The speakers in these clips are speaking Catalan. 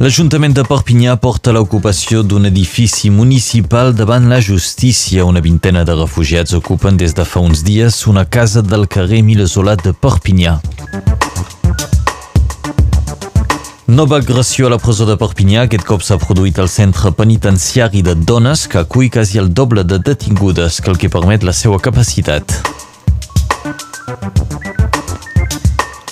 L'Ajuntament de Perpinyà porta l'ocupació d'un edifici municipal davant la justícia. Una vintena de refugiats ocupen des de fa uns dies una casa del carrer Milesolat de Perpinyà. Nova agressió a la presó de Perpinyà. Aquest cop s'ha produït al centre penitenciari de dones que acull quasi el doble de detingudes que el que permet la seva capacitat.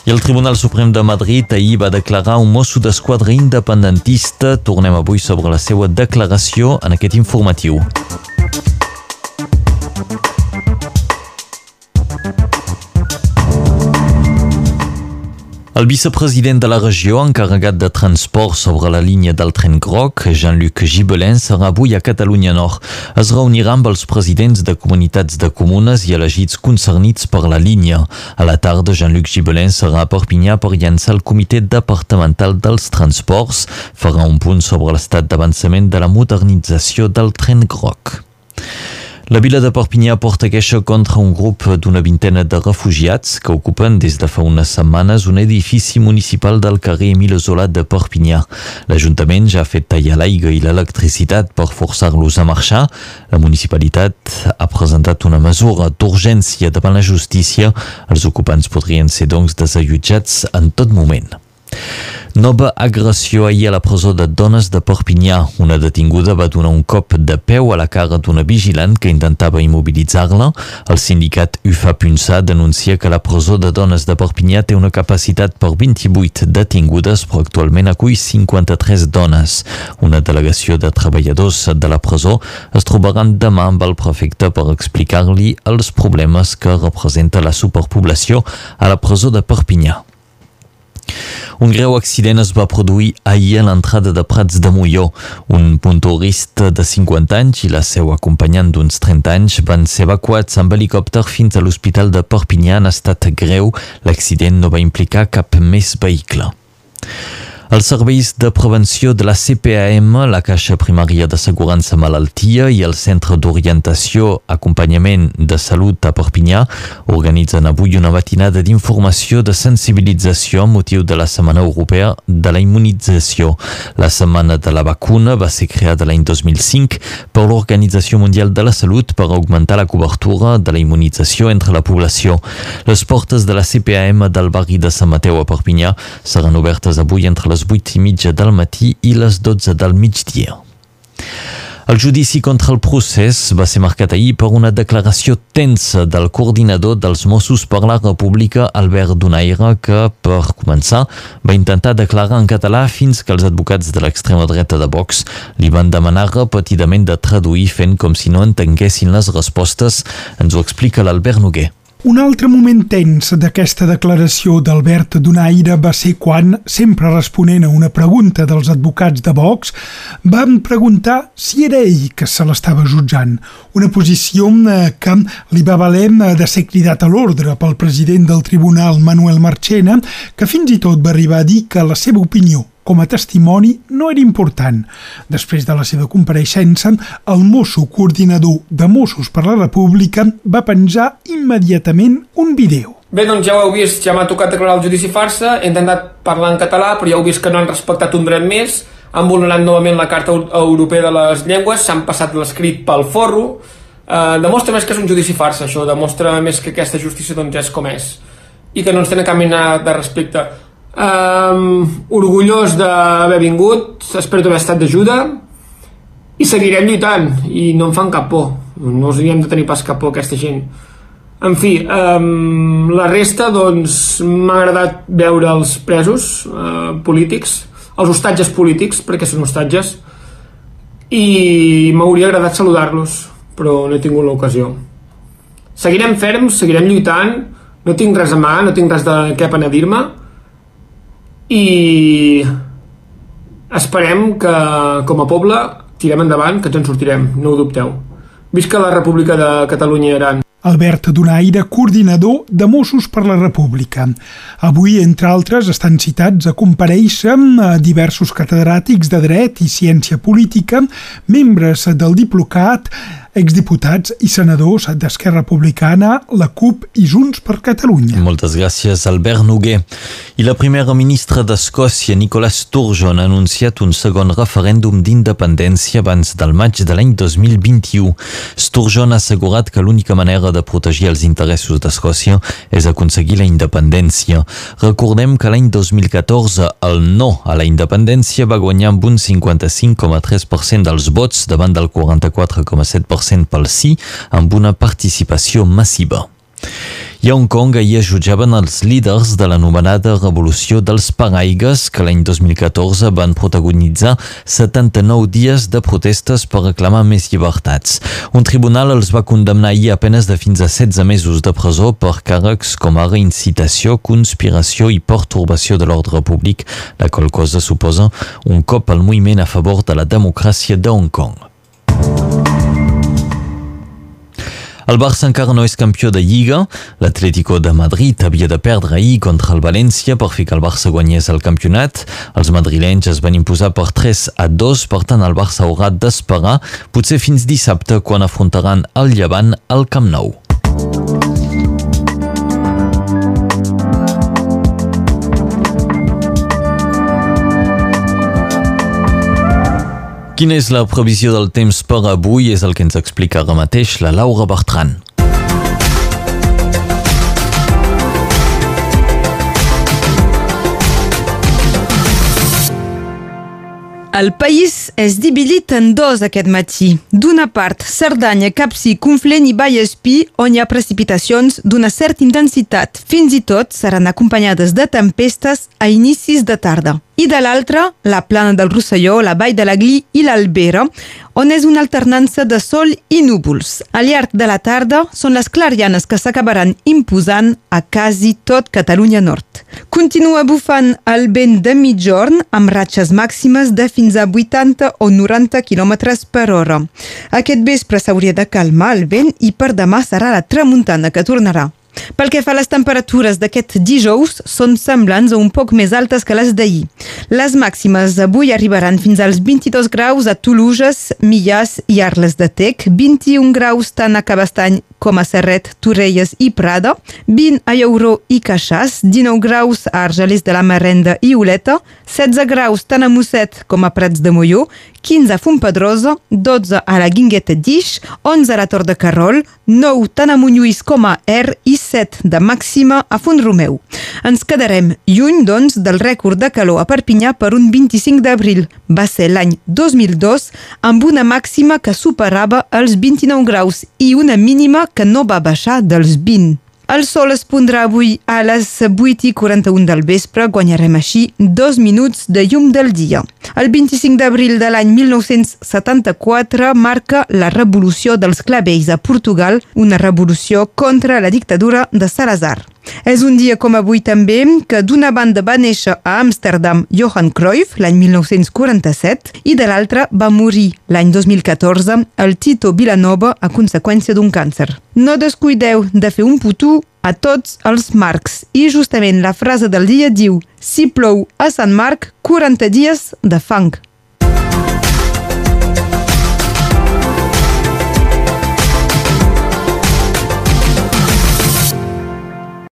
I el Tribunal Suprem de Madrid ahir va declarar un mosso d'esquadra independentista. Tornem avui sobre la seva declaració en aquest informatiu. El vicepresident de la regió encarregat de transport sobre la línia del tren groc, Jean-Luc Gibelin, serà avui a Catalunya Nord. Es reunirà amb els presidents de comunitats de comunes i elegits concernits per la línia. A la tarda, Jean-Luc Gibelin serà a Perpinyà per llançar el comitè departamental dels transports. Farà un punt sobre l'estat d'avançament de la modernització del tren groc. La vila de Perpinyà porta queixa contra un grup d'una vintena de refugiats que ocupen des de fa unes setmanes un edifici municipal del carrer Emile Zola de Perpinyà. L'Ajuntament ja ha fet tallar l'aigua i l'electricitat per forçar-los a marxar. La municipalitat ha presentat una mesura d'urgència davant la justícia. Els ocupants podrien ser doncs desallotjats en tot moment. Nova agressió ahir a la presó de dones de Perpinyà. Una detinguda va donar un cop de peu a la cara d'una vigilant que intentava immobilitzar-la. El sindicat UFA Punsa denuncia que la presó de dones de Perpinyà té una capacitat per 28 detingudes, però actualment acull 53 dones. Una delegació de treballadors de la presó es trobaran demà amb el prefecte per explicar-li els problemes que representa la superpoblació a la presó de Perpinyà. Un greu accident es va produir ahir a l'entrada de Prats de Molló. Un puntorista de 50 anys i la seva acompanyant d'uns 30 anys van ser evacuats amb helicòpter fins a l'Hospital de Perpinyà en estat greu. L'accident no va implicar cap més vehicle. Els serveis de prevenció de la CPAM, la Caixa Primària d'Assegurança Malaltia i el Centre d'Orientació Acompanyament de Salut a Perpinyà organitzen avui una matinada d'informació de sensibilització amb motiu de la Setmana Europea de la Immunització. La Setmana de la Vacuna va ser creada l'any 2005 per l'Organització Mundial de la Salut per augmentar la cobertura de la immunització entre la població. Les portes de la CPAM del barri de Sant Mateu a Perpinyà seran obertes avui entre les les 8 i mitja del matí i les 12 del migdia. El judici contra el procés va ser marcat ahir per una declaració tensa del coordinador dels Mossos per la República, Albert Donaire, que, per començar, va intentar declarar en català fins que els advocats de l'extrema dreta de Vox li van demanar repetidament de traduir fent com si no entenguessin les respostes. Ens ho explica l'Albert Noguer. Un altre moment tens d'aquesta declaració d'Albert Donaire va ser quan, sempre responent a una pregunta dels advocats de Vox, van preguntar si era ell que se l'estava jutjant, una posició eh, que li va valer eh, de ser cridat a l'ordre pel president del tribunal Manuel Marchena, que fins i tot va arribar a dir que la seva opinió com a testimoni no era important. Després de la seva compareixença, el mosso coordinador de Mossos per la República va penjar immediatament un vídeo. Bé, doncs ja ho heu vist, ja m'ha tocat declarar el judici farsa, he intentat parlar en català, però ja heu vist que no han respectat un dret més, han vulnerat novament la Carta Europea de les Llengües, s'han passat l'escrit pel forro, eh, demostra més que és un judici farsa, això, demostra més que aquesta justícia doncs és com és, i que no ens tenen cap mena de respecte. Um, orgullós d'haver vingut, espero haver estat d'ajuda i seguirem lluitant i no em fan cap por, no us havíem de tenir pas cap por aquesta gent. En fi, um, la resta doncs m'ha agradat veure els presos uh, polítics, els hostatges polítics, perquè són hostatges, i m'hauria agradat saludar-los, però no he tingut l'ocasió. Seguirem ferms, seguirem lluitant, no tinc res a mà, no tinc res de què penedir-me, i esperem que com a poble tirem endavant, que ens en sortirem, no ho dubteu. Visca la República de Catalunya i Aran. Albert Donaire, coordinador de Mossos per la República. Avui, entre altres, estan citats a compareixer diversos catedràtics de dret i ciència política, membres del Diplocat, exdiputats i senadors d'Esquerra Republicana, la CUP i Junts per Catalunya. Moltes gràcies, Albert Noguer. I la primera ministra d'Escòcia, Nicola Sturgeon, ha anunciat un segon referèndum d'independència abans del maig de l'any 2021. Sturgeon ha assegurat que l'única manera de protegir els interessos d'Escòcia és aconseguir la independència. Recordem que l'any 2014 el no a la independència va guanyar amb un 55,3% dels vots davant del 44,7% pel sí, amb una participació massiva. I a Hong Kong ahir jutjaven els líders de l'anomenada Revolució dels Paraigues que l'any 2014 van protagonitzar 79 dies de protestes per reclamar més llibertats. Un tribunal els va condemnar ahir a penes de fins a 16 mesos de presó per càrrecs com ara incitació, conspiració i pertorbació de l'ordre públic, la qual cosa suposa un cop al moviment a favor de la democràcia de Hong Kong. El Barça encara no és campió de Lliga. L'Atlético de Madrid havia de perdre ahir contra el València per fer que el Barça guanyés el campionat. Els madrilenys es van imposar per 3 a 2, per tant el Barça haurà d'esperar, potser fins dissabte quan afrontaran el Llevant al Camp Nou. Quina és la previsió del temps per avui? És el que ens explica ara mateix la Laura Bertran. El país és dividit en dos aquest matí. D'una part, Cerdanya, Capcí, Conflent i Vallespí, on hi ha precipitacions d'una certa intensitat. Fins i tot seran acompanyades de tempestes a inicis de tarda i de l'altra, la plana del Rosselló, la vall de l'Aglí i l'Albera, on és una alternança de sol i núvols. Al llarg de la tarda són les clarianes que s'acabaran imposant a quasi tot Catalunya Nord. Continua bufant el vent de mitjorn amb ratxes màximes de fins a 80 o 90 km per hora. Aquest vespre s'hauria de calmar el vent i per demà serà la tramuntana que tornarà. Pel que fa a les temperatures d'aquest dijous, són semblants o un poc més altes que les d'ahir. Les màximes avui arribaran fins als 22 graus a Toluges, Millàs i Arles de Tec, 21 graus tant a Cabastany com a Serret, Torelles i Prada, 20 a Llauró i Caixàs, 19 graus a Argelers de la Merenda i Oleta, 16 graus tant a Mosset com a Prats de Molló, 15 a Fontpedrosa, 12 a la Guingueta d'Ix, 11 a la Tor de Carrol, 9 tant a Montlluís com a Er i 7 de màxima a Font Romeu. Ens quedarem lluny, doncs, del rècord de calor a Perpinyà per un 25 d'abril. Va ser l'any 2002 amb una màxima que superava els 29 graus i una mínima que no va baixar dels 20. El sol es pondrà avui a les 8 i 41 del vespre, guanyarem així dos minuts de llum del dia. El 25 d'abril de l'any 1974 marca la revolució dels clavells a Portugal, una revolució contra la dictadura de Salazar. És un dia com avui també que d'una banda va néixer a Amsterdam Johan Cruyff l'any 1947 i de l'altra va morir l'any 2014 el Tito Vilanova a conseqüència d'un càncer. No descuideu de fer un putú a tots els marcs i justament la frase del dia diu si plou a Sant Marc, 40 dies de fang.